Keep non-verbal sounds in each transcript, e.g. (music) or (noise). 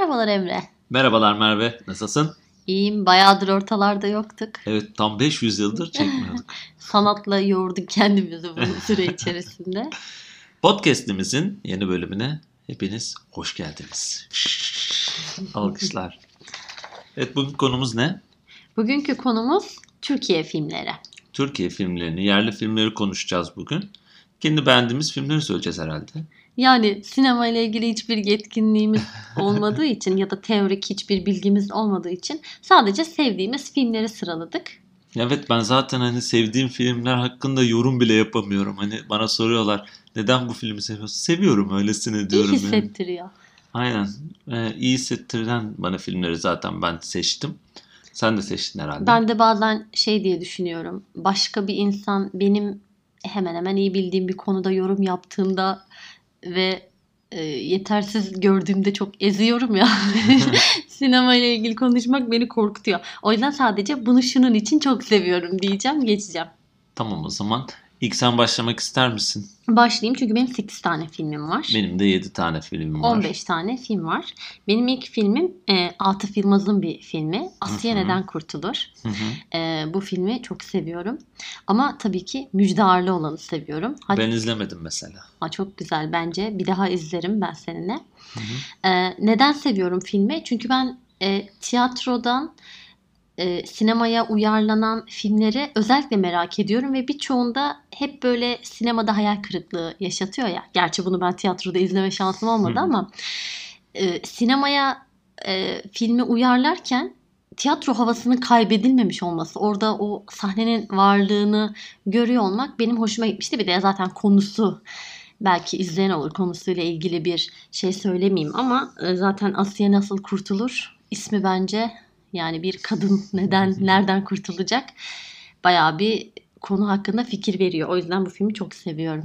Merhabalar Emre. Merhabalar Merve, nasılsın? İyiyim. Bayağıdır ortalarda yoktuk. Evet, tam 500 yıldır çekmiyorduk. (laughs) Sanatla yoğurduk kendimizi bu (laughs) süre içerisinde. Podcast'imizin yeni bölümüne hepiniz hoş geldiniz. (laughs) Alkışlar. Evet, bugün konumuz ne? Bugünkü konumuz Türkiye filmleri. Türkiye filmlerini, yerli filmleri konuşacağız bugün. Kendi beğendiğimiz filmleri söyleyeceğiz herhalde. Yani sinema ile ilgili hiçbir yetkinliğimiz (laughs) olmadığı için ya da teorik hiçbir bilgimiz olmadığı için sadece sevdiğimiz filmleri sıraladık. Evet ben zaten hani sevdiğim filmler hakkında yorum bile yapamıyorum. Hani bana soruyorlar neden bu filmi seviyorsun? Seviyorum öylesine diyorum. İyi hissettiriyor. Yani. Aynen. Ee, iyi hissettiren bana filmleri zaten ben seçtim. Sen de seçtin herhalde. Ben de bazen şey diye düşünüyorum. Başka bir insan benim hemen hemen iyi bildiğim bir konuda yorum yaptığında ve e, yetersiz gördüğümde çok eziyorum ya. (laughs) Sinema ile ilgili konuşmak beni korkutuyor. O yüzden sadece bunu şunun için çok seviyorum diyeceğim, geçeceğim. Tamam o zaman. İlk sen başlamak ister misin? Başlayayım çünkü benim 8 tane filmim var. Benim de 7 tane filmim var. 15 tane film var. Benim ilk filmim e, Atıf Yılmaz'ın bir filmi. Asya Hı hı. Neden Kurtulur. E, bu filmi çok seviyorum. Ama tabii ki müjdarlı olanı seviyorum. Hatta Ben izlemedim mesela. çok güzel bence. Bir daha izlerim ben seninle. E, neden seviyorum filmi? Çünkü ben e, tiyatrodan e, sinemaya uyarlanan filmleri özellikle merak ediyorum ve birçoğunda hep böyle sinemada hayal kırıklığı yaşatıyor ya. Gerçi bunu ben tiyatroda izleme şansım olmadı Hı ama e, sinemaya e, filmi uyarlarken tiyatro havasının kaybedilmemiş olması, orada o sahnenin varlığını görüyor olmak benim hoşuma gitmişti. Bir de zaten konusu belki izleyen olur konusuyla ilgili bir şey söylemeyeyim ama e, zaten Asiye nasıl kurtulur ismi bence yani bir kadın neden (laughs) nereden kurtulacak bayağı bir konu hakkında fikir veriyor. O yüzden bu filmi çok seviyorum.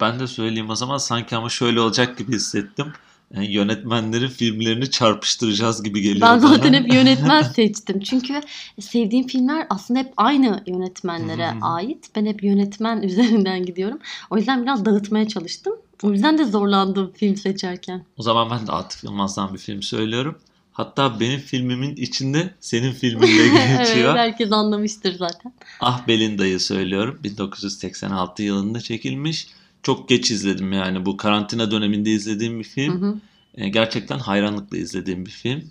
Ben de söyleyeyim o zaman sanki ama şöyle olacak gibi hissettim. Yani yönetmenlerin filmlerini çarpıştıracağız gibi geliyor Ben bana. zaten hep yönetmen (laughs) seçtim. Çünkü sevdiğim filmler aslında hep aynı yönetmenlere ait. Ben hep yönetmen (laughs) üzerinden gidiyorum. O yüzden biraz dağıtmaya çalıştım. O yüzden de zorlandım film seçerken. O zaman ben de Atıf Yılmaz'dan bir film söylüyorum. Hatta benim filmimin içinde senin (laughs) filmin de evet, geçiyor. herkes anlamıştır zaten. Ah Belinda'yı söylüyorum. 1986 yılında çekilmiş. Çok geç izledim yani bu karantina döneminde izlediğim bir Hı film. hı. E, Gerçekten hayranlıkla izlediğim bir film.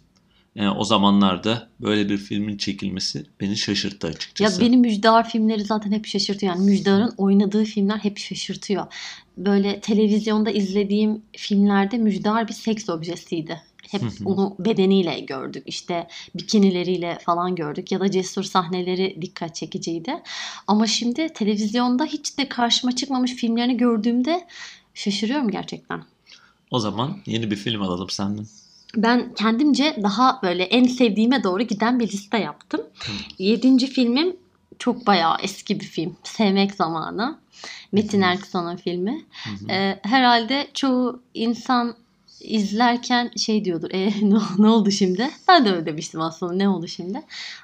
E, O zamanlarda böyle bir filmin çekilmesi beni şaşırttı Ya açıkçası. beni Müjdar filmleri zaten hep şaşırtıyor. Yani Müjdar'ın oynadığı filmler hep şaşırtıyor. Böyle televizyonda izlediğim filmlerde Müjdar bir seks objesiydi. Hep onu bedeniyle gördük. İşte bikinileriyle falan gördük. Ya da cesur sahneleri dikkat çekiciydi. Ama şimdi televizyonda hiç de karşıma çıkmamış filmlerini gördüğümde şaşırıyorum gerçekten. O zaman yeni bir film alalım senden. Ben kendimce daha böyle en sevdiğime doğru giden bir liste yaptım. Yedinci filmim çok bayağı eski bir film. Sevmek Zamanı. Metin. Erksan'ın filmi. Hı hı. Ee, herhalde çoğu insan izlerken şey diyordur. E, (laughs) ne, ne oldu şimdi? Ben de öyle demiştim aslında. Ne oldu şimdi?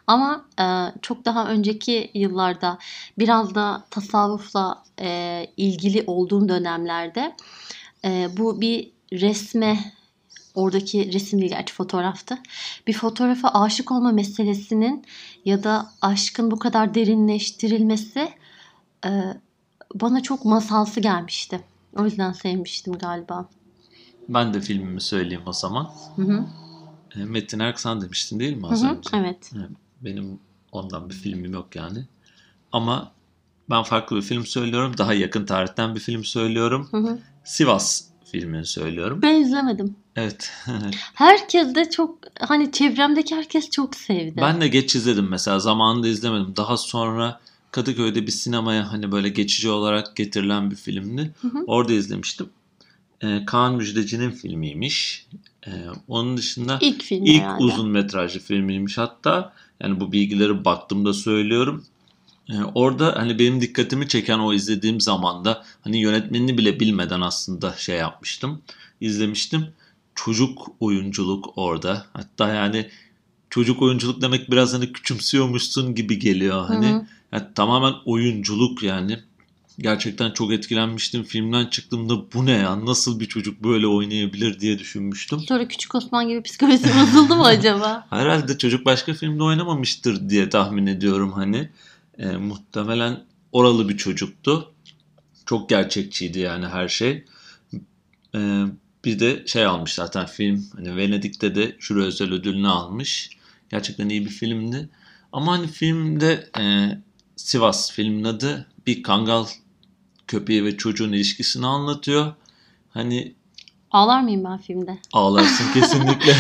Ama e, çok daha önceki yıllarda biraz da tasavvufla e, ilgili olduğum dönemlerde e, bu bir resme oradaki resim değil gerçi fotoğraftı. Bir fotoğrafa aşık olma meselesinin ya da aşkın bu kadar derinleştirilmesi e, bana çok masalsı gelmişti. O yüzden sevmiştim galiba. Ben de filmimi söyleyeyim o zaman. Hı hı. E, Metin Erksan demiştin değil mi Hı az hı, önce? Evet. Benim ondan bir filmim yok yani. Ama ben farklı bir film söylüyorum. Daha yakın tarihten bir film söylüyorum. Hı hı. Sivas filmini söylüyorum. Ben izlemedim. Evet. (laughs) Herkes de çok hani çevremdeki herkes çok sevdi. ben de geç izledim mesela. Zamanında izlemedim. Daha sonra Kadıköy'de bir sinemaya hani böyle geçici olarak getirilen bir filmdi. Hı hı. Orada izlemiştim. Ee, Kaan Müjdeci'nin filmiymiş. Ee, onun dışında İlk film İlk herhalde. uzun metrajlı filmiymiş hatta. Yani bu bilgileri baktığımda söylüyorum. Ee, orada hani benim dikkatimi çeken o izlediğim zamanda hani yönetmenini bile bilmeden aslında şey yapmıştım. izlemiştim. Çocuk oyunculuk orada. Hatta yani çocuk oyunculuk demek biraz hani küçümsüyormuşsun gibi geliyor. Hani Hı hı. Yani tamamen oyunculuk yani. gerçekten çok etkilenmiştim. Filmden çıktığımda bu ne ya nasıl bir çocuk böyle oynayabilir diye düşünmüştüm. Sonra Küçük Osman gibi psikolojisi bozuldu mu acaba? (laughs) Herhalde çocuk başka filmde oynamamıştır diye tahmin ediyorum hani. E, muhtemelen oralı bir çocuktu. Çok gerçekçiydi yani her şey. E, bir de şey almış zaten film. Hani Venedik'te de Jüri Özel Ödülünü almış. Gerçekten iyi bir filmdi. Ama hani filmde e, Sivas filmin adı bir kangal köpeği ve çocuğun ilişkisini anlatıyor. Hani Ağlar mıyım ben filmde? ağlarsın (laughs) kesinlikle.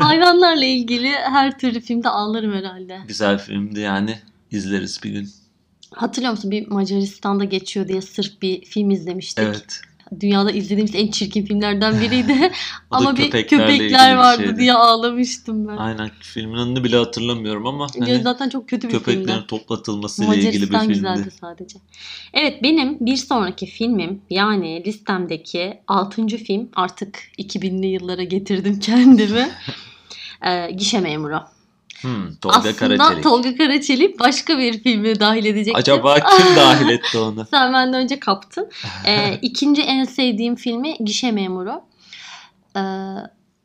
Hayvanlarla ilgili her türlü filmde ağlarım herhalde. Güzel filmdi yani. İzleriz bir gün. Hatırlıyor musun bir Macaristan'da geçiyor diye sırf bir film izlemiştik. Evet. Dünyada izlediğimiz en çirkin filmlerden biriydi. (laughs) (laughs) Ama bir köpeklerle köpekler vardı şeydi. diye ağlamıştım ben. Aynen filmin adını bile hatırlamıyorum ama Ya hani zaten çok kötü bir filmdi. köpeklerin toplatılmasıyla ilgili bir filmdi. güzeldi sadece. Evet benim bir sonraki filmim yani listemdeki 6. film artık 2000'li yıllara getirdim (laughs) kendimi. Ee, Gişe Memuru. Hmm, Tolga Aslında Karaçelik. Tolga Karaçelik başka bir filme dahil edecektim. Acaba kim (laughs) dahil etti onu? Sen benden önce kaptın. (laughs) Ee, ikinci en sevdiğim filmi Gişe Memuru. Ee,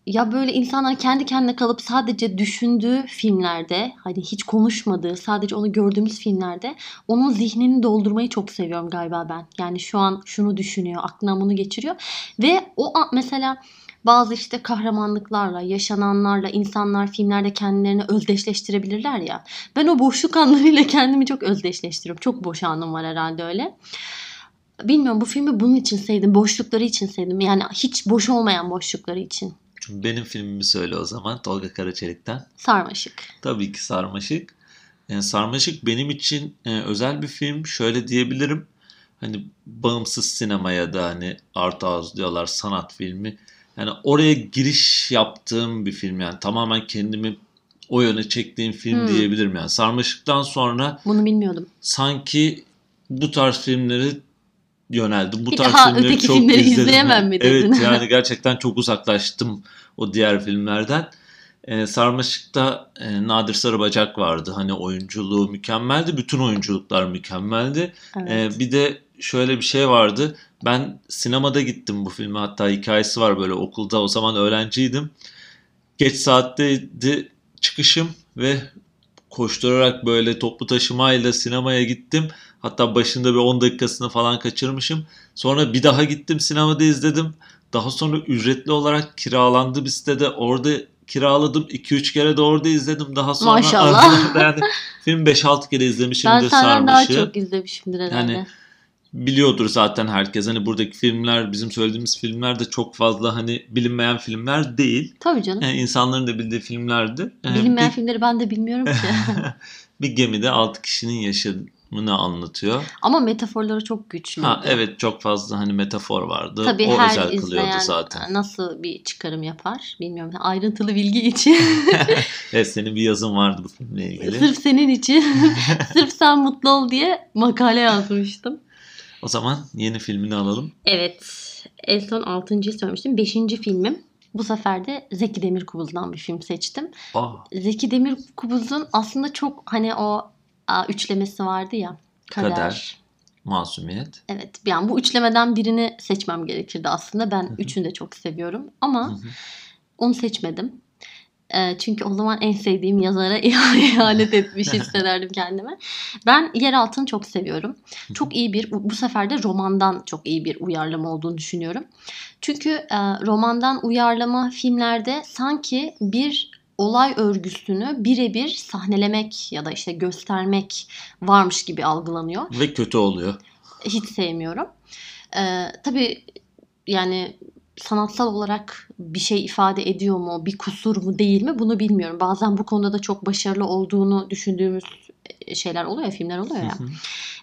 ya böyle insanlar kendi kendine kalıp sadece düşündüğü filmlerde hani hiç konuşmadığı sadece onu gördüğümüz filmlerde onun zihnini doldurmayı çok seviyorum galiba ben. Yani şu an şunu düşünüyor aklına bunu geçiriyor ve o mesela bazı işte kahramanlıklarla, yaşananlarla insanlar filmlerde kendilerini özdeşleştirebilirler ya. Ben o boşluk anlarıyla kendimi çok özdeşleştiriyorum. Çok boş anım var herhalde öyle. Bilmiyorum bu filmi bunun için sevdim. Boşlukları için sevdim. Yani hiç boş olmayan boşlukları için. Benim filmimi söyle o zaman Tolga Karaçelik'ten. Sarmaşık. Tabii ki Sarmaşık. Yani Sarmaşık benim için e, özel bir film. Şöyle diyebilirim. Hani bağımsız sinemaya da hani art house diyorlar sanat filmi. Yani oraya giriş yaptığım bir film yani tamamen kendimi o yöne çektiğim film Hmm. diyebilirim yani. Sarmaşık'tan sonra Bunu bilmiyordum. sanki bu tarz filmleri yöneldim. Bu Bir tarz daha filmleri çok filmleri izledim. izleyemem mi dedin? Evet yani gerçekten çok uzaklaştım o diğer filmlerden. Ee, Sarmaşık'ta e, Nadir Sarıbacak vardı. Hani oyunculuğu mükemmeldi. Bütün oyunculuklar mükemmeldi. Evet. Ee, bir de şöyle bir şey vardı. Ben sinemada gittim bu filme. Hatta hikayesi var böyle okulda. O zaman öğrenciydim. Geç saatteydi çıkışım ve koşturarak böyle toplu taşımayla sinemaya gittim. Hatta başında bir 10 dakikasını falan kaçırmışım. Sonra bir daha gittim sinemada izledim. Daha sonra ücretli olarak kiralandı bir sitede. Orada kiraladım. 2-3 kere de orada izledim. Daha sonra Maşallah. (laughs) yani film 5-6 kere ben izlemişimdir senden daha çok izlemişimdir herhalde. Yani biliyordur zaten herkes. Hani buradaki filmler, bizim söylediğimiz filmler de çok fazla hani bilinmeyen filmler değil. Tabii canım. Yani insanların da bildiği filmlerdi. Ee, Bilinmeyen bir, filmleri ben de bilmiyorum ki. (laughs) bir gemide 6 kişinin yaşamını anlatıyor. Ama metaforları çok güçlü. Ha evet çok fazla hani metafor vardı. Tabii o her özel kılıyordu zaten. nasıl bir çıkarım yapar bilmiyorum. Ayrıntılı bilgi için. (laughs) evet senin bir yazın vardı bu filmle ilgili. Sırf senin için. (laughs) Sırf sen mutlu ol diye makale yazmıştım. O zaman yeni filmini alalım. Evet. En son 6.yı söylemiştim. 5. filmim. Bu sefer de Zeki Demirkubuz'dan bir film seçtim. Aa, Zeki Demirkubuz'un aslında çok hani o a, üçlemesi vardı ya. Kader. Kader. Masumiyet. Evet. Yani bu üçlemeden birini seçmem gerekirdi aslında. Ben üçünü de çok seviyorum. Ama onu seçmedim. Çünkü o zaman en sevdiğim yazara (laughs) ihanet etmiş hissederdim (laughs) kendime. Ben Yeraltı'nı çok seviyorum. Çok iyi bir, bu sefer de romandan çok iyi bir uyarlama olduğunu düşünüyorum. Çünkü romandan uyarlama filmlerde sanki bir olay örgüsünü birebir sahnelemek ya da işte göstermek varmış gibi algılanıyor Ve kötü oluyor. hiç sevmiyorum. Ee, tabii yani sanatsal olarak bir şey ifade ediyor mu, bir kusur mu değil mi bunu bilmiyorum. Bazen bu konuda da çok başarılı olduğunu düşündüğümüz şeyler oluyor ya, filmler oluyor ya.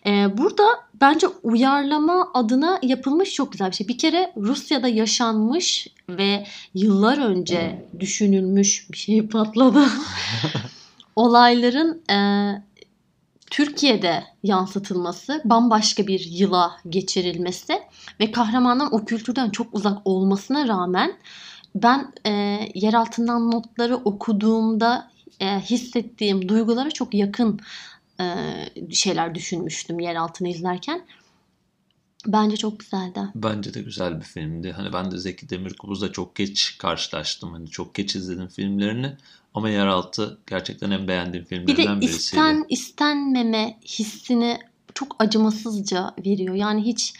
Ee, burada bence uyarlama adına yapılmış çok güzel bir şey. Bir kere Rusya'da yaşanmış ve yıllar önce düşünülmüş bir şey patladı. (laughs) Olayların e, Türkiye'de yansıtılması, bambaşka bir yıla geçirilmesi ve kahramanın o kültürden çok uzak olmasına rağmen ben e, yer altından notları okuduğumda e, hissettiğim duygulara çok yakın e, şeyler düşünmüştüm yer altını izlerken. Bence çok güzeldi. Bence de güzel bir filmdi. Hani ben de Zeki Demirkubuz'la çok geç karşılaştım. Hani çok geç izledim filmlerini. Ama Yeraltı gerçekten en beğendiğim Bir de birisiydi. isten istenmeme hissini çok acımasızca veriyor. Yani hiç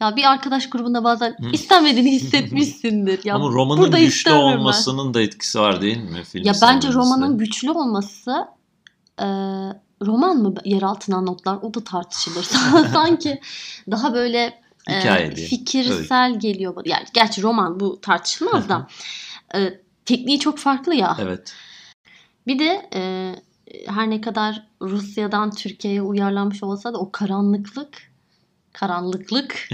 ya bir arkadaş grubunda bazen istenmediğini hissetmişsindir. Ya (laughs) Ama romanın burada güçlü istemem ben. olmasının da etkisi var değil mi? Film Ya bence romanın güçlü olması e, roman mı yer altından notlar o da tartışılır. (laughs) Sanki daha böyle e, fikirsel geliyor bana. Yani gerçi roman bu tartışılmaz da e, tekniği çok farklı ya. Evet. Bir de e, her ne kadar Rusya'dan Türkiye'ye uyarlanmış olsa da o karanlıklık karanlıklık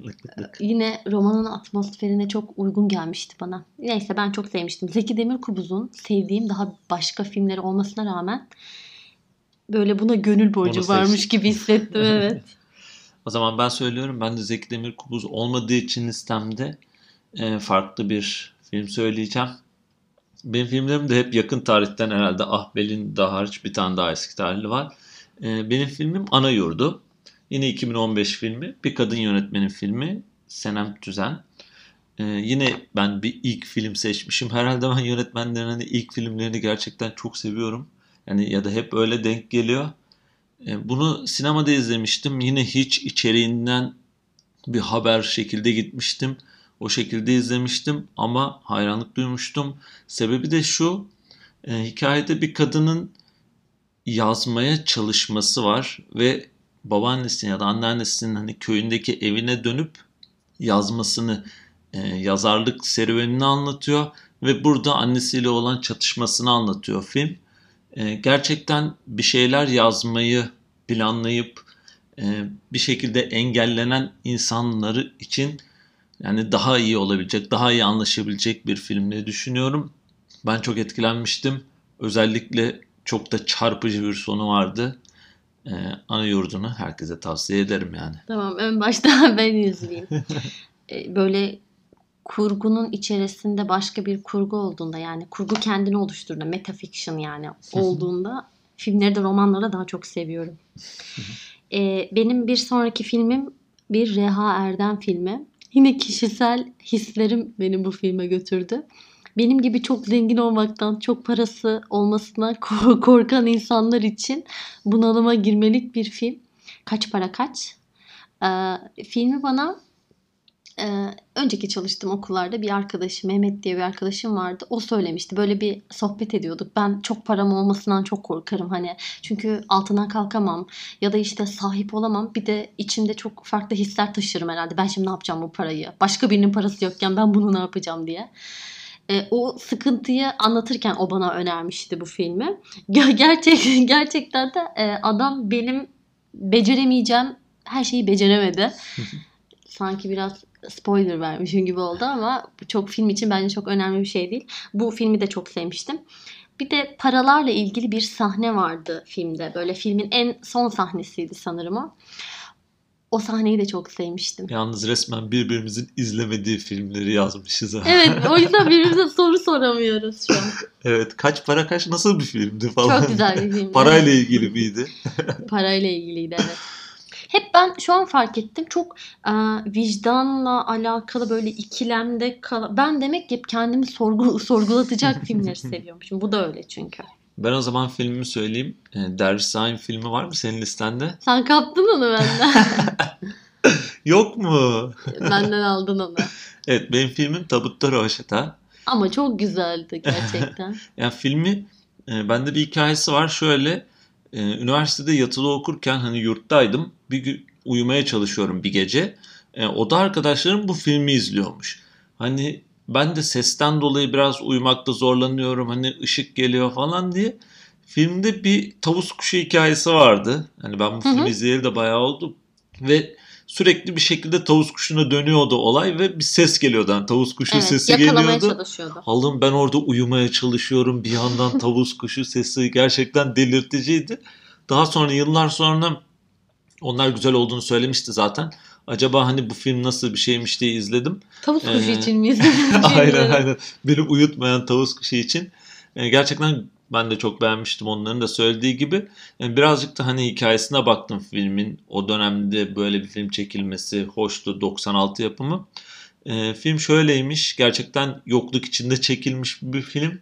(laughs) yine romanın atmosferine çok uygun gelmişti bana. Neyse ben çok sevmiştim. Zeki Demirkubuz'un sevdiğim daha başka filmleri olmasına rağmen böyle buna gönül borcu Onu varmış seçtim. gibi hissettim (laughs) evet. O zaman ben söylüyorum. Ben de Zeki Demirkubuz olmadığı için listemde e, farklı bir film söyleyeceğim. Benim filmlerim de hep yakın tarihten herhalde Ahbel'in daha hariç bir tane daha eski tarihli var. E, benim filmim Ana Yurdu. Yine 2015 filmi. Bir kadın yönetmenin filmi. Senem Tüzen. E, yine ben bir ilk film seçmişim. Herhalde ben yönetmenlerin hani ilk filmlerini gerçekten çok seviyorum. Yani ya da hep öyle denk geliyor. E, Bunu sinemada izlemiştim. Yine hiç içeriğinden bir haber şekilde gitmiştim. O şekilde izlemiştim ama hayranlık duymuştum. Sebebi de şu. e, hikayede bir kadının yazmaya çalışması var ve babaannesinin ya da anneannesinin hani köyündeki evine dönüp yazmasını, e, yazarlık serüvenini anlatıyor ve burada annesiyle olan çatışmasını anlatıyor film. E, gerçekten bir şeyler yazmayı planlayıp e, bir şekilde engellenen insanları için yani daha iyi olabilecek, daha iyi anlaşabilecek bir film diye düşünüyorum. Ben çok etkilenmiştim. Özellikle çok da çarpıcı bir sonu vardı. E, ana yurdunu herkese tavsiye ederim yani. Tamam ön başta (laughs) ben izleyeyim. E, böyle kurgunun içerisinde başka bir kurgu olduğunda yani kurgu kendini oluşturduğunda metafiction yani olduğunda filmleri de romanları daha çok seviyorum. E, benim bir sonraki filmim bir Reha Erdem filmi. Yine kişisel hislerim beni bu filme götürdü. Benim gibi çok zengin olmaktan, çok parası olmasına (laughs) ko- korkan insanlar için bunalıma girmelik bir film. Kaç para kaç? Ee, filmi bana e, önceki çalıştığım okullarda bir arkadaşım Mehmet diye bir arkadaşım vardı. O söylemişti. Böyle bir sohbet ediyorduk. Ben çok param olmasından çok korkarım hani. Çünkü altından kalkamam ya da işte sahip olamam. Bir de içimde çok farklı hisler taşırım herhalde. Ben şimdi ne yapacağım bu parayı? Başka birinin parası yokken ben bunu ne yapacağım diye. E, o sıkıntıyı anlatırken o bana önermişti bu filmi. Ger- Gerçek (laughs) gerçekten de e, adam benim beceremeyeceğim her şeyi beceremedi. (laughs) Sanki biraz spoiler vermişim gibi oldu ama çok film için bence çok önemli bir şey değil. Bu filmi de çok sevmiştim. Bir de paralarla ilgili bir sahne vardı filmde. Böyle filmin en son sahnesiydi sanırım o. O sahneyi de çok sevmiştim. Yalnız resmen birbirimizin izlemediği filmleri yazmışız. ha. Evet o yüzden (laughs) birbirimize soru soramıyoruz şu an. Evet. Kaç para kaç nasıl bir filmdi falan. Çok güzel bir film. Parayla ilgili miydi? Parayla ilgiliydi evet. Hep ben şu an fark ettim çok e, vicdanla alakalı böyle ikilemde kal ben demek ki hep kendimi sorgu (laughs) sorgulatacak filmleri (laughs) seviyormuşum. Bu da öyle çünkü. Ben o zaman filmimi söyleyeyim. E, Derviş Zaim filmi var mı senin listende? Sen kaptın onu benden. (laughs) Yok mu? benden aldın onu. Evet benim filmim Tabutta Roşeta. Ama çok güzeldi gerçekten. Yani filmi e, bende bir hikayesi var. Şöyle e, üniversitede yatılı okurken hani yurttaydım. Bir gün uyumaya çalışıyorum bir gece. E, oda arkadaşlarım bu filmi izliyormuş. Hani ben de sesten dolayı biraz uyumakta zorlanıyorum. Hani ışık geliyor falan diye. Filmde bir tavus kuşu hikayesi vardı. Hani ben bu filmi izleyeli de bayağı oldu. Ve sürekli bir şekilde tavus kuşuna dönüyordu olay ve bir ses geliyordu. Yani tavus kuşu evet, sesi geliyordu. çalışıyordu. Allah'ım ben orada uyumaya çalışıyorum. Bir yandan (laughs) tavus kuşu sesi gerçekten delirticiydi. Daha sonra yıllar sonra onlar güzel olduğunu söylemişti zaten. Acaba hani bu film nasıl bir şeymiş diye izledim. Tavus kuşu Ee, için mi izledin? (laughs) aynen aynen. Beni uyutmayan tavus kuşu için. Ee, gerçekten Ben de çok beğenmiştim onların da söylediği gibi. Yani birazcık da hani hikayesine baktım filmin. O dönemde böyle bir film çekilmesi hoştu. 96 yapımı. Ee, film şöyleymiş. Gerçekten yokluk içinde çekilmiş bir film.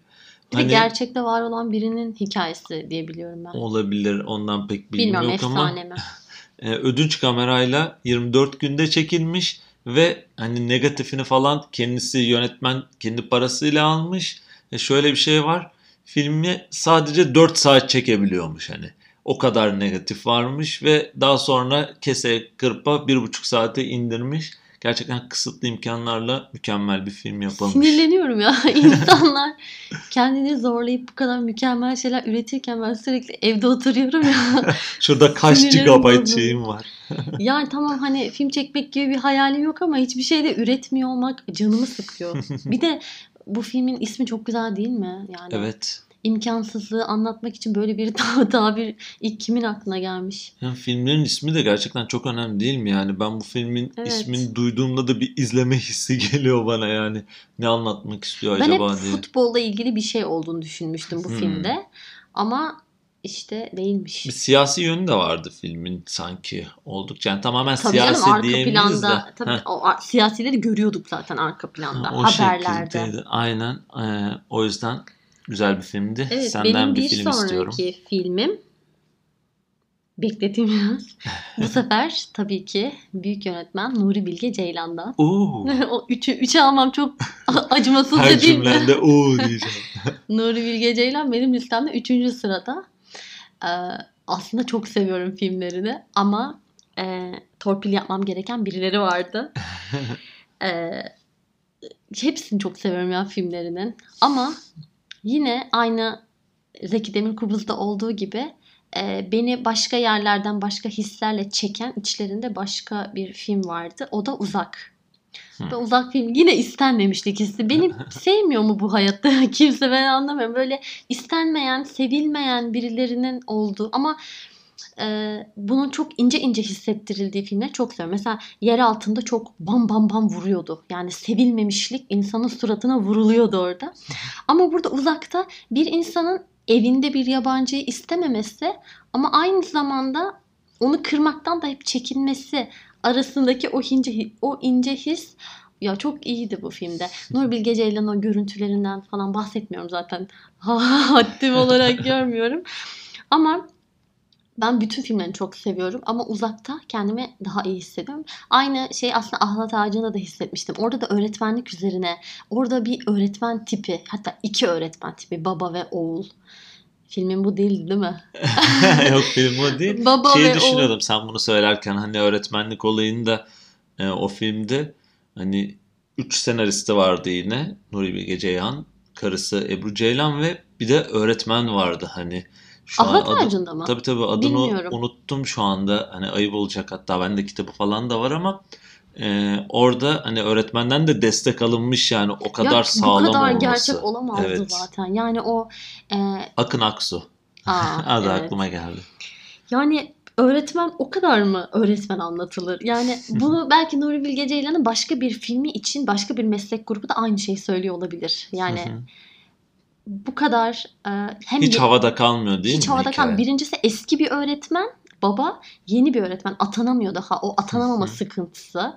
Bir de gerçekte var olan birinin hikayesi diye biliyorum ben. Olabilir. Ondan pek bilgim Bilmiyorum yok ama. efsane mi? (laughs) e, ödünç kamerayla 24 günde çekilmiş ve hani negatifini falan kendisi yönetmen kendi parasıyla almış. E, şöyle bir şey var. Filmi sadece 4 saat çekebiliyormuş hani. O kadar negatif varmış ve daha sonra kese kırpa 1,5 saate indirmiş. Gerçekten kısıtlı imkanlarla mükemmel bir film yapılmış. Sinirleniyorum ya. (laughs) İnsanlar kendini zorlayıp bu kadar mükemmel şeyler üretirken ben sürekli evde oturuyorum ya. (laughs) Şurada kaç bozuldu. şeyim var. (laughs) Yani tamam hani film çekmek gibi bir hayalim yok ama hiçbir şeyde üretmiyor olmak canımı sıkıyor. Bir de bu filmin ismi çok güzel değil mi? Yani Evet. imkansızlığı anlatmak için böyle bir (laughs) ta- tabir ilk kimin aklına gelmiş? Yani filmlerin ismi de gerçekten çok önemli değil mi? Yani ben bu filmin Evet. ismini duyduğumda da bir izleme hissi (laughs) geliyor bana yani. Ne anlatmak istiyor Ben hep acaba diye. futbolla ilgili bir şey olduğunu düşünmüştüm bu Hmm. filmde. Ama işte değilmiş. Bir siyasi yönü de vardı filmin sanki oldukça. Yani tamamen Tabii siyasi canım arka diyemeyiz planda de. tabii Heh, o siyasileri görüyorduk zaten arka planda o haberlerde. şekildeydi. Aynen. Ee, o yüzden güzel bir filmdi. Evet Senden benim bir bir film sonraki istiyorum. filmim bekleteyim biraz. Bu (laughs) sefer tabii ki büyük yönetmen Nuri Bilge Ceylan'dan. Oo. (laughs) o üçü, üçü almam çok (laughs) acımasızca Her değil mi? cümlende o diyeceğim. Nuri Bilge Ceylan benim listemde üçüncü sırada. Aslında çok seviyorum filmlerini ama e, torpil yapmam gereken birileri vardı. (laughs) Ee, hepsini çok seviyorum ya filmlerinin. Ama yine aynı Zeki Demirkubuz'da olduğu gibi e, beni başka yerlerden başka hislerle çeken içlerinde başka bir film vardı. O da Uzak. Ve Uzak film yine istenmemişlik hissi. Beni (laughs) sevmiyor mu bu hayatta (laughs) kimse ben anlamıyorum. Böyle istenmeyen, sevilmeyen birilerinin olduğu ama e, bunun çok ince ince hissettirildiği filmleri çok seviyorum. Mesela yer altında çok bam bam bam vuruyordu. Yani sevilmemişlik insanın suratına vuruluyordu orada. (laughs) Ama burada uzakta bir insanın evinde bir yabancıyı istememesi ama aynı zamanda onu kırmaktan da hep çekinmesi arasındaki o ince o ince his ya çok iyiydi bu filmde. Nur Bilge Ceylan'ın o görüntülerinden falan bahsetmiyorum zaten. (laughs) Haddim olarak (laughs) görmüyorum. Ama ben bütün filmlerini çok seviyorum ama uzakta kendimi daha iyi hissediyorum. Aynı şey aslında Ahlat Ağacı'nda da hissetmiştim. Orada da öğretmenlik üzerine, orada bir öğretmen tipi, hatta iki öğretmen tipi, baba ve oğul. Filmin bu değildi değil mi? (laughs) Yok film o değil. (laughs) Baba Şeyi düşünüyordum sen bunu söylerken hani öğretmenlik olayını da e, o filmde hani üç senaristi vardı yine. Nuri Bilge Ceyhan, karısı Ebru Ceylan ve bir de öğretmen vardı hani. Şu an Ahlat adı- Ağacı'nda mı? Tabii tabii adını Bilmiyorum. unuttum şu anda. Hani ayıp olacak hatta bende kitabı falan da var ama e, orada hani öğretmenden de destek alınmış yani o kadar ya, sağlam bu kadar olması. gerçek olamazdı Evet. zaten. Yani o e, Akın Aksu. aa, (laughs) Adı evet. aklıma geldi. Yani öğretmen o kadar mı öğretmen anlatılır? Yani (laughs) bunu belki Nuri Bilge Ceylan'ın başka bir filmi için başka bir meslek grubu da aynı şeyi söylüyor olabilir. Yani bu kadar e, hem Hiç havada kalmıyor değil hiç mi havada hikaye? kalan birincisi eski bir öğretmen baba yeni bir öğretmen atanamıyor daha o atanamama sıkıntısı.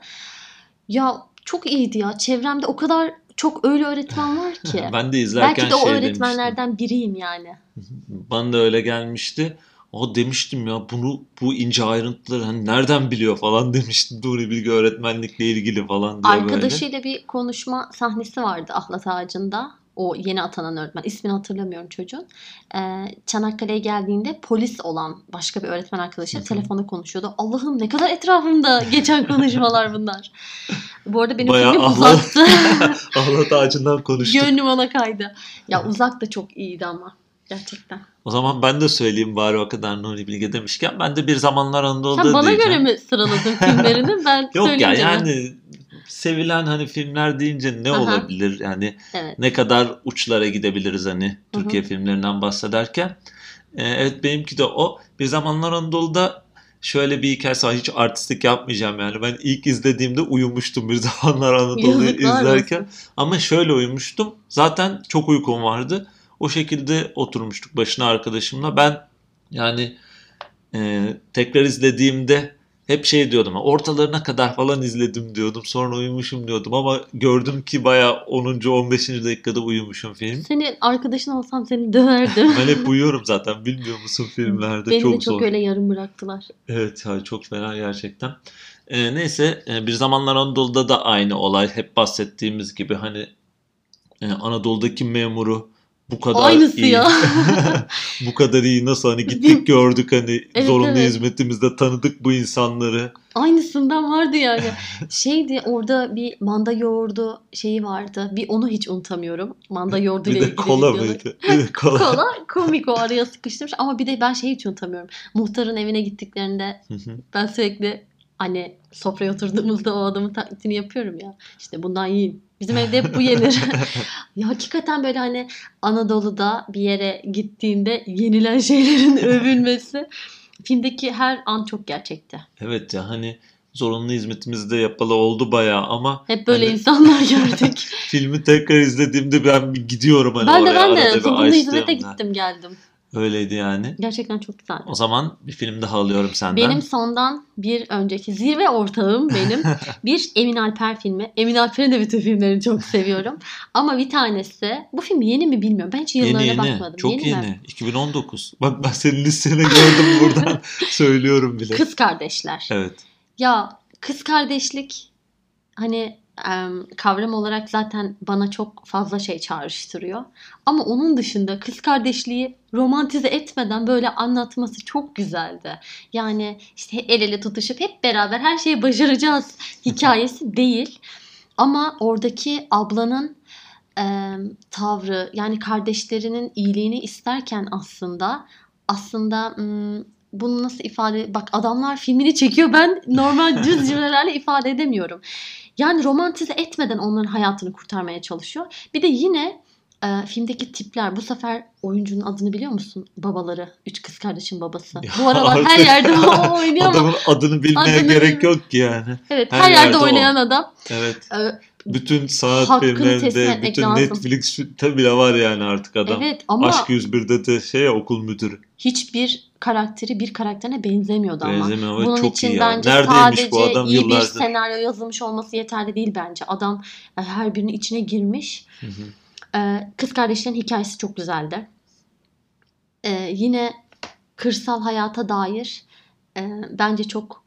Ya çok iyiydi ya çevremde o kadar çok öyle öğretmen var ki. (laughs) Ben de izlerken Belki de o şey öğretmenlerden biriyim yani. demiştim. Bana da öyle gelmişti. O demiştim ya bunu bu ince ayrıntıları hani nereden biliyor falan (laughs) demiştim. Nuri Bilge öğretmenlikle ilgili falan diye böyle. Arkadaşıyla bir konuşma sahnesi vardı Ahlat Ağacı'nda. O yeni atanan öğretmen. İsmini hatırlamıyorum çocuğun. Ee, Çanakkale'ye geldiğinde polis olan başka bir öğretmen hı. telefonda konuşuyordu. Allah'ım ne kadar etrafımda geçen konuşmalar bunlar. Bu arada benim Bayağı filmim Allah- uzaktı. (laughs) Ahlat ağacından konuştuk. Gönlüm ona kaydı. Ya uzak da çok iyiydi ama. Gerçekten. O zaman ben de söyleyeyim bari o kadar Nuri Bilge demişken. Ben de bir zamanlar Anadolu'da Sen bana diyeceğim. göre mi sıraladın filmlerini? Ben (laughs) Yok ya yani sevilen hani filmler deyince ne Aha. olabilir? Yani Evet. ne kadar uçlara gidebiliriz hani Türkiye filmlerinden bahsederken. Ee, evet benimki de o. Bir zamanlar Anadolu'da şöyle bir hikayesi var. Hiç artistlik yapmayacağım yani. Ben ilk izlediğimde uyumuştum bir (laughs) zamanlar Anadolu'yu izlerken. Ama şöyle uyumuştum. Zaten çok uykum vardı. O şekilde oturmuştuk başına arkadaşımla. Ben yani e, tekrar izlediğimde hep şey diyordum. Ortalarına kadar falan izledim diyordum. Sonra uyumuşum diyordum ama gördüm ki baya 10. 15. dakikada uyumuşum film. Senin arkadaşın olsam seni döverdim. Ben hep uyuyorum zaten bilmiyor musun filmlerde Beni çok de çok zor. öyle yarım bıraktılar. Evet ya çok fena gerçekten. Ee, neyse e, bir zamanlar Anadolu'da da aynı olay. Hep bahsettiğimiz gibi hani e, Anadolu'daki memuru bu kadar Aynısı iyi. ya. (laughs) bu kadar iyi nasıl hani gittik gördük hani Evet, zorunlu evet. hizmetimizde tanıdık bu insanları. Aynısından vardı yani. Şeydi orada bir manda yoğurdu şeyi vardı. Bir onu hiç unutamıyorum. Manda yoğurdu ile ilgili kola mıydı? (laughs) Kola. Kola komik o araya sıkıştırmış ama bir de ben şeyi hiç unutamıyorum. Muhtarın evine gittiklerinde ben sürekli hani sofraya oturduğumuzda o adamın taklidini yapıyorum ya. İşte bundan yiyin. Bizim evde hep bu yenir. (laughs) ya hakikaten böyle hani Anadolu'da bir yere gittiğinde yenilen şeylerin (laughs) övülmesi. Filmdeki her an çok gerçekti. evet ya hani zorunlu hizmetimizde yapalı oldu bayağı ama Hep böyle Hani- insanlar (laughs) gördük. filmi tekrar izlediğimde ben bir gidiyorum hani ben de oraya ben de arada bir zorunlu hizmete gittim geldim. Öyleydi yani. Gerçekten çok güzeldi. O zaman bir film daha alıyorum senden. Benim sondan bir önceki zirve ortağım benim (laughs) bir Emin Alper filmi. Emin Alper'in de bütün filmlerini çok seviyorum. Ama bir tanesi bu film yeni mi bilmiyorum. Ben hiç yıllarına Yeni yeni. bakmadım. Çok yeni, yeni. mi? 2019. Bak ben senin listene gördüm buradan. (laughs) Söylüyorum bile. Kız kardeşler. Evet. Ya kız kardeşlik hani kavram olarak zaten bana çok fazla şey çağrıştırıyor. Ama onun dışında kız kardeşliği romantize etmeden böyle anlatması çok güzeldi. Yani işte el ele tutuşup hep beraber her şeyi başaracağız hikayesi değil. Ama oradaki ablanın em, tavrı yani kardeşlerinin iyiliğini isterken aslında aslında bunu nasıl ifade bak adamlar filmini çekiyor ben normal düz (laughs) cümlelerle ifade edemiyorum. Yani romantize etmeden onların hayatını kurtarmaya çalışıyor. Bir de yine e, filmdeki tipler bu sefer oyuncunun adını biliyor musun? Babaları. Üç kız kardeşin babası. Ya (laughs) bu aralar her artık yerde (laughs) o oynuyor ama. Adamın adını bilmeye Adını gerek bilmiyorum. yok ki yani. Evet her her, yerde, yerde o. oynayan adam. Evet. E, Bütün Hakkını teslim filmlerinde, bütün lazım. Netflix'te bile var yani artık adam. evet ama Aşk 101'de de şey okul müdürü. hiçbir karakteri bir karakterine benzemiyordu ama. Benzemiyor ve Bunun çok için iyi ya. bence Neredeymiş sadece bu adam iyi bir yıllardır? senaryo yazılmış olması yeterli değil bence. Adam e, her birinin içine girmiş. Hı hı. Ee, kız kardeşlerin hikayesi çok güzeldi. Ee, yine kırsal hayata dair e, bence çok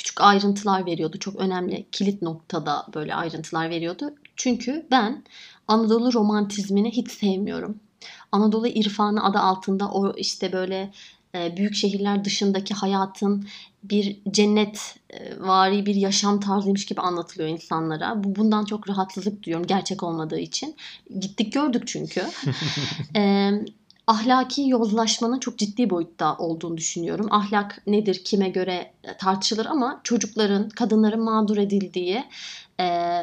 küçük ayrıntılar veriyordu. Çok önemli kilit noktada böyle ayrıntılar veriyordu. Çünkü ben Anadolu romantizmini hiç sevmiyorum. Anadolu irfanı adı altında o işte böyle e, büyük şehirler dışındaki hayatın bir cennet e, vari bir yaşam tarzıymış gibi anlatılıyor insanlara. Bu bundan çok rahatsızlık duyuyorum gerçek olmadığı için. Gittik gördük çünkü. (laughs) Ee, ahlaki yozlaşmanın çok ciddi boyutta olduğunu düşünüyorum. Ahlak nedir, kime göre tartışılır ama çocukların, kadınların mağdur edildiği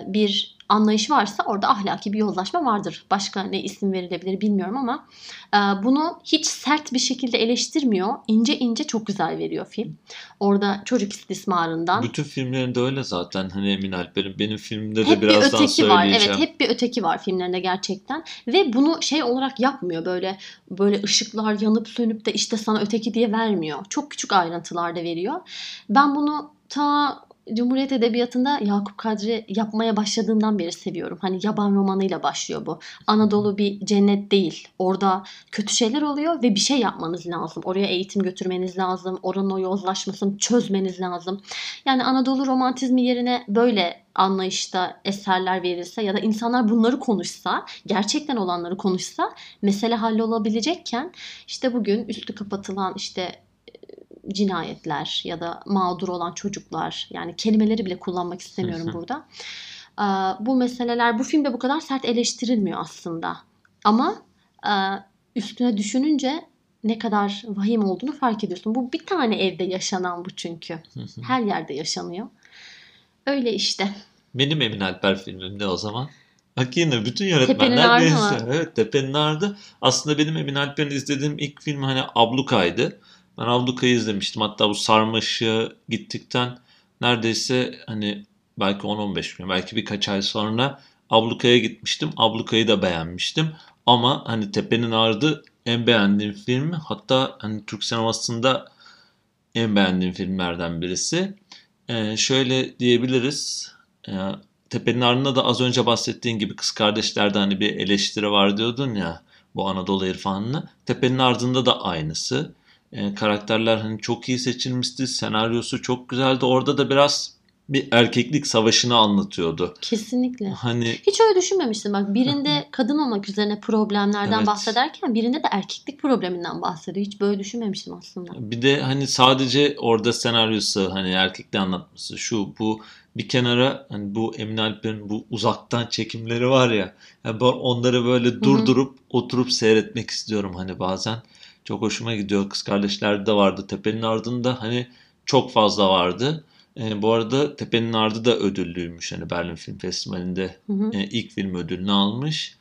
bir anlayış varsa orada ahlaki bir yozlaşma vardır. Başka ne isim verilebilir bilmiyorum ama e, bunu hiç sert bir şekilde eleştirmiyor. İnce ince çok güzel veriyor film. Orada çocuk istismarından Bütün filmlerinde öyle zaten hani Emin Alper'in. Benim filmde de hep bir birazdan öteki var. söyleyeceğim. Evet, hep bir öteki var filmlerinde gerçekten. Ve bunu şey olarak yapmıyor. Böyle böyle ışıklar yanıp sönüp de işte sana öteki diye vermiyor. Çok küçük ayrıntılarda veriyor. Ben bunu ta Cumhuriyet Edebiyatı'nda Yakup Kadri yapmaya başladığından beri seviyorum. Hani yaban romanıyla başlıyor bu. Anadolu bir cennet değil. Orada kötü şeyler oluyor ve bir şey yapmanız lazım. Oraya eğitim götürmeniz lazım. Oranın o yozlaşmasını çözmeniz lazım. Yani Anadolu romantizmi yerine böyle anlayışta eserler verilse ya da insanlar bunları konuşsa, gerçekten olanları konuşsa mesele hallolabilecekken işte bugün üstü kapatılan işte cinayetler ya da mağdur olan çocuklar yani kelimeleri bile kullanmak istemiyorum burada. Bu meseleler bu filmde bu kadar sert eleştirilmiyor aslında. Ama üstüne düşününce ne kadar vahim olduğunu fark ediyorsun. Bu bir tane evde yaşanan bu çünkü. Her yerde yaşanıyor. Öyle işte. Benim Emin Alper filmimde o zaman. Bak yine bütün yönetmenler benziyor. Evet Tepenin Ardı. Aslında benim Emin Alper'in izlediğim ilk film hani Abluka'ydı. Ben Abluka'yı izlemiştim. Hatta bu Sarmaşık'a gittikten neredeyse hani belki 10-15 gün belki birkaç ay sonra Abluka'ya gitmiştim. Abluka'yı da beğenmiştim. Ama hani Tepenin Ardı en beğendiğim film. Hatta hani Türk sinemasında en beğendiğim filmlerden birisi. Ee, şöyle diyebiliriz. Ee, Tepenin Ardı'nda da az önce bahsettiğin gibi Kız Kardeşler'de hani bir eleştiri var diyordun ya bu Anadolu irfanını. Tepenin Ardı'nda da aynısı. Ee, karakterler hani çok iyi seçilmişti. Senaryosu çok güzeldi. Orada da biraz bir erkeklik savaşını anlatıyordu. Kesinlikle. Hani Hiç öyle düşünmemiştim. Bak birinde kadın olmak üzerine problemlerden Evet. bahsederken birinde de erkeklik probleminden bahsediyor. Hiç böyle düşünmemiştim aslında. Bir de hani sadece orada senaryosu hani erkekle anlatması şu bu bir kenara hani bu Emin Alper'in bu uzaktan çekimleri var ya yani ben onları böyle durdurup oturup seyretmek istiyorum hani bazen çok hoşuma gidiyor kız kardeşlerde de vardı Tepenin Ardı'nda hani çok fazla vardı Ee, bu arada Tepenin Ardı da ödüllüymüş hani Berlin Film Festivali'nde Hı hı. e, ilk film ödülünü almış.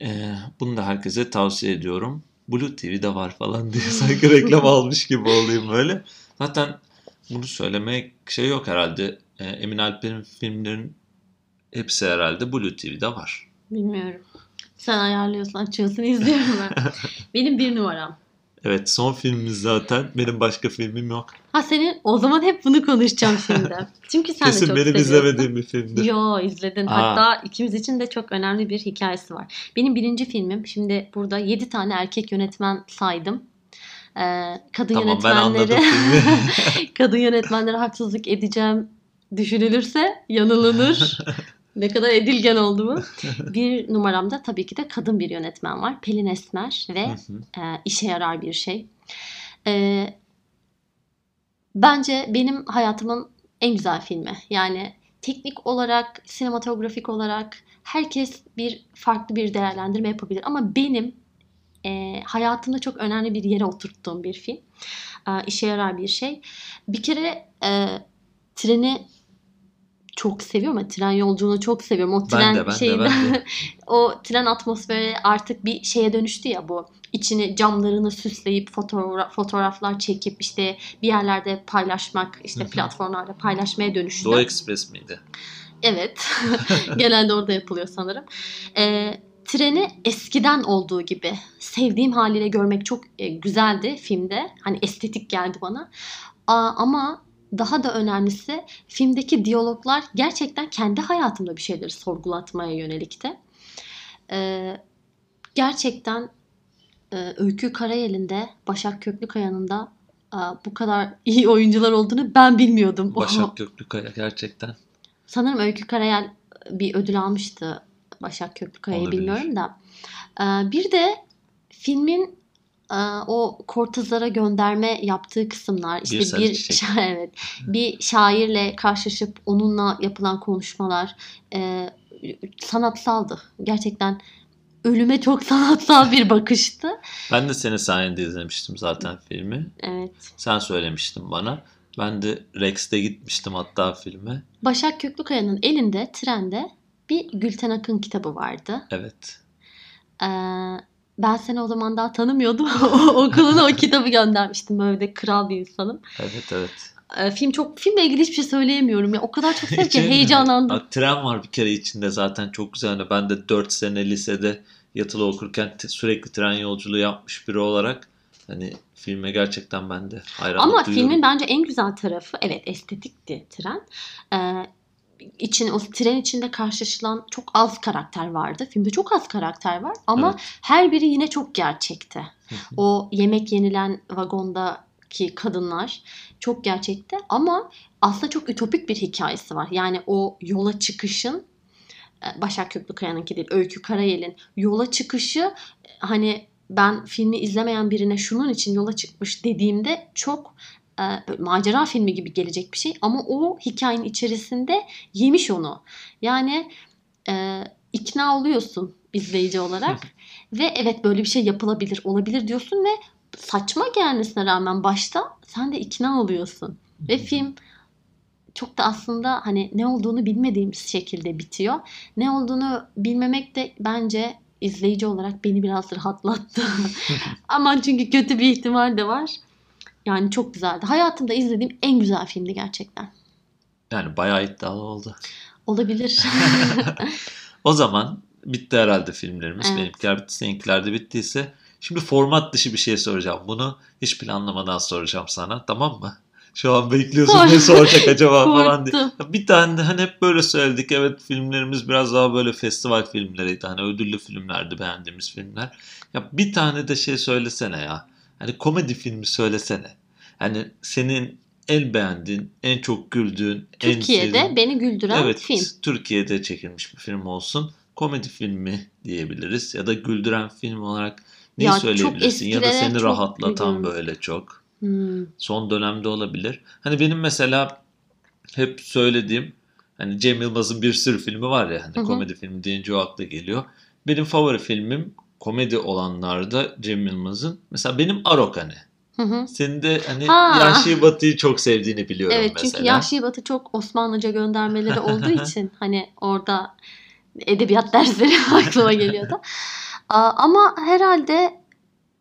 E, bunu da herkese tavsiye ediyorum. Blue TV'de var falan diye (laughs) sanki reklam almış gibi olayım böyle. Zaten bunu söylemek şey yok herhalde. E, Emin Alper'in filmlerin hepsi herhalde Blue TV'de var. Bilmiyorum. Sen ayarlıyorsun, açıyorsun, izliyorum ben. (laughs) Benim bir numaram. Evet son filmimiz zaten. Benim başka filmim yok. Ha senin o zaman hep bunu konuşacağım şimdi. (laughs) Çünkü sen de Kesin çok benim seviyorsun. izlemediğim bir filmdir. Yo izledin. Aa. Hatta ikimiz için de çok önemli bir hikayesi var. Benim birinci filmim. Şimdi burada 7 tane erkek yönetmen saydım. Ee, kadın Tamam filmi. (laughs) kadın yönetmenlere haksızlık edeceğim düşünülürse yanılınır. (laughs) ne kadar edilgen oldu bu. (laughs) Bir numaramda tabii ki de kadın bir yönetmen var. Pelin Esmer ve e, işe yarar bir şey. E, bence benim hayatımın en güzel filmi. Yani teknik olarak, sinematografik olarak herkes bir farklı bir değerlendirme yapabilir. Ama benim e, hayatımda çok önemli bir yere oturttuğum bir film. E, işe yarar bir şey. Bir kere e, treni çok seviyorum. ama Tren yolculuğunu çok seviyorum. O tren Ben de ben de şeyinde ben de. o tren atmosferi artık bir şeye dönüştü ya bu. İçini camlarını süsleyip fotoğraf, fotoğraflar çekip işte bir yerlerde paylaşmak, işte platformlarda paylaşmaya dönüştü. Doğu Express miydi? Evet. (laughs) Genelde orada yapılıyor sanırım. Ee, treni eskiden olduğu gibi sevdiğim haliyle görmek çok e, güzeldi filmde. Hani estetik geldi bana. Aa, ama daha da önemlisi filmdeki diyaloglar gerçekten kendi hayatımda bir şeyleri sorgulatmaya yönelikti. Ee, gerçekten e, Öykü Karayel'in de Başak Köklükaya'nın da e, bu kadar iyi oyuncular olduğunu ben bilmiyordum. (laughs) Başak Göklükaya gerçekten. Sanırım Öykü Karayel bir ödül almıştı Başak Köklükaya'yı bilmiyorum da. Ee, bir de filmin e, o Kortazar'a gönderme yaptığı kısımlar işte Bir bir, çiçek. (laughs) evet bir şairle karşılaşıp onunla yapılan konuşmalar e, sanatsaldı. Gerçekten ölüme çok (laughs) sanatsal bir bakıştı. Ben de senin sayende izlemiştim zaten filmi. Evet. Sen söylemiştin bana. Ben de Rex'te gitmiştim hatta filme. Başak Köklükaya'nın elinde trende bir Gülten Akın kitabı vardı. Evet. Ee, ben seni o zaman daha tanımıyordum. (laughs) Okuluna o kitabı göndermiştim. Böyle de kral bir insanım. Evet evet. Ee, film çok filmle ilgili hiçbir şey söyleyemiyorum ya. O kadar çok sevdim ki heyecanlandım. Bak, tren var bir kere içinde zaten çok güzel. Hani Ben de 4 sene lisede yatılı okurken sürekli tren yolculuğu yapmış biri olarak hani filme gerçekten ben de hayranlık Ama duyuyorum. filmin bence en güzel tarafı evet estetikti tren. Ee, için o tren içinde karşılaşılan çok az karakter vardı. Filmde çok az karakter var ama Evet. her biri yine çok hı. O yemek yenilen vagondaki kadınlar çok gerçekti ama aslında çok ütopik bir hikayesi var. Yani o yola çıkışın e, Başak Köklükaya'nınki değil, Öykü Karayel'in yola çıkışı e, hani ben filmi izlemeyen birine şunun için yola çıkmış dediğimde çok böyle macera filmi gibi gelecek bir şey ama o hikayenin içerisinde yemiş onu. Yani e, ikna oluyorsun izleyici olarak (laughs) ve evet böyle bir şey yapılabilir, olabilir diyorsun ve saçma gelmesine rağmen başta sen de ikna oluyorsun. Ve film çok da aslında hani ne olduğunu bilmediğimiz şekilde bitiyor. Ne olduğunu bilmemek de bence izleyici olarak beni biraz rahatlattı. (laughs) (laughs) Aman çünkü kötü bir ihtimal de var. Yani çok güzeldi. Hayatımda izlediğim en güzel filmdi gerçekten. Yani bayağı iddialı oldu. Olabilir. (laughs) O zaman bitti herhalde filmlerimiz. Evet. Benimkiler bitti, seninkiler de bittiyse. Şimdi format dışı bir şey soracağım. Bunu hiç planlamadan soracağım sana. Tamam mı? Şu an bekliyorsun ne soracak acaba (laughs) falan diye. Bir tane de hani hep böyle söyledik. Evet filmlerimiz biraz daha böyle festival filmleriydi. Hani ödüllü filmlerdi beğendiğimiz filmler. Ya bir tane de şey söylesene ya. Hani komedi filmi söylesene. Hani senin en beğendiğin, en çok güldüğün, en Türkiye'de sevdiğin- beni güldüren evet, film. Türkiye'de çekilmiş bir film olsun. Komedi filmi diyebiliriz. Ya da güldüren film olarak Ya çok söyleyebilirsin? Ya da seni rahatlatan güldüm. böyle çok. Hmm. Son dönemde olabilir. Hani benim mesela hep söylediğim hani Cem Yılmaz'ın bir sürü filmi var ya hani Hı hı. komedi filmi deyince o akla geliyor. Benim favori filmim komedi olanlarda Cem Yılmaz'ın. Mesela benim Arok hani. Hı hı. Senin de hani Ha. Yahşi Batı'yı çok sevdiğini biliyorum Evet mesela. çünkü Yahşi Batı çok Osmanlıca göndermeleri olduğu (laughs) için hani orada edebiyat dersleri (laughs) aklıma geliyordu. Ama herhalde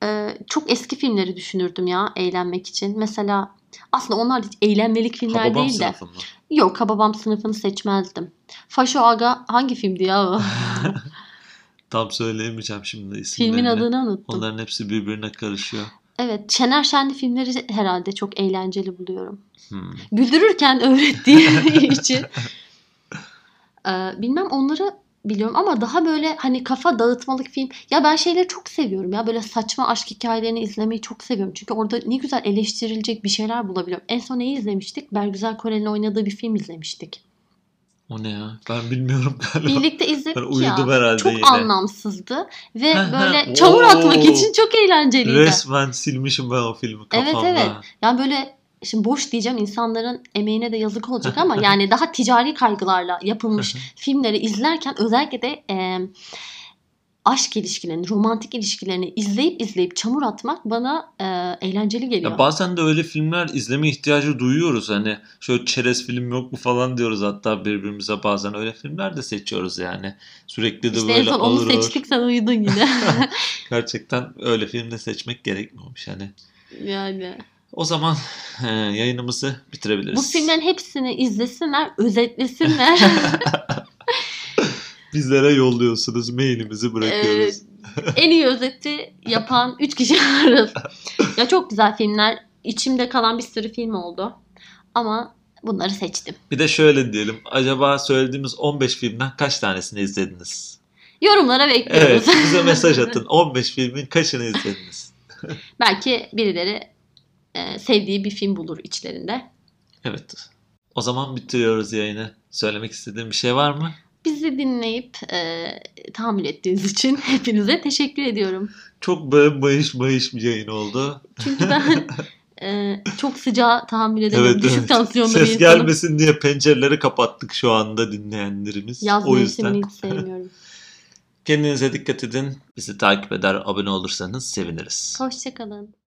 e, çok eski filmleri düşünürdüm ya eğlenmek için. Mesela aslında onlar hiç eğlenmelik filmler Hababam değil de. mı? Yok Hababam sınıfını seçmezdim. Faşo Aga hangi filmdi ya o? (laughs) Tam söyleyemeyeceğim şimdi isimlerini. Filmin adını unuttum. Onların hepsi birbirine karışıyor. Evet Şener Şenli filmleri herhalde çok eğlenceli buluyorum. Hmm. güldürürken öğrettiği (laughs) için. Ee, bilmem onları biliyorum ama daha böyle hani kafa dağıtmalık film. Ya ben şeyleri çok seviyorum ya böyle saçma aşk hikayelerini izlemeyi çok seviyorum. Çünkü orada ne güzel eleştirilecek bir şeyler bulabiliyorum. En son neyi izlemiştik? Bergüzar Korel'in oynadığı bir film izlemiştik. O ne ya? Ben bilmiyorum (laughs) galiba. Birlikte izledik Ben ya. uyudum herhalde Çok yine. anlamsızdı ve böyle çamur atmak için çok eğlenceliydi. Resmen silmişim ben o filmi Evet, kafamda. evet. Yani böyle şimdi boş diyeceğim insanların emeğine de yazık olacak ama (laughs) yani daha ticari kaygılarla yapılmış filmleri izlerken özellikle de e, aşk ilişkilerini, romantik ilişkilerini izleyip izleyip çamur atmak bana e, eğlenceli geliyor. Ya bazen de öyle filmler izleme ihtiyacı duyuyoruz. Hani şöyle çerez film yok mu falan diyoruz hatta birbirimize bazen öyle filmler de seçiyoruz yani. Sürekli de işte en böyle son onu seçtik sen uyudun yine. (laughs) (laughs) Gerçekten öyle film de seçmek gerekmiyormuş hani. yani. O zaman e, yayınımızı bitirebiliriz. Bu filmlerin hepsini izlesinler, özetlesinler. (laughs) Bizlere yolluyorsunuz. Mailimizi bırakıyoruz. Ee, en iyi özeti yapan 3 kişi ararız. ya çok güzel filmler. İçimde kalan bir sürü film oldu. Ama bunları seçtim. Bir de şöyle diyelim. Acaba söylediğimiz 15 filmden kaç tanesini izlediniz? Yorumlara bekliyoruz. Evet bize mesaj (laughs) atın. 15 filmin kaçını izlediniz? Belki birileri e, sevdiği bir film bulur içlerinde. Evet. O zaman bitiriyoruz yayını. Söylemek istediğin bir şey var mı? Bizi dinleyip e, tahammül ettiğiniz için (laughs) hepinize teşekkür ediyorum. Çok böyle mayış mayış bir yayın oldu. Çünkü ben (laughs) e, çok sıcağı tahammül edemiyorum. Düşük evet. (laughs) tansiyonlu bir Ses insanım. gelmesin diye pencereleri kapattık şu anda dinleyenlerimiz. Yaz o yüzden hiç sevmiyorum. kendinize dikkat edin. Bizi takip eder, abone olursanız seviniriz. Hoşçakalın.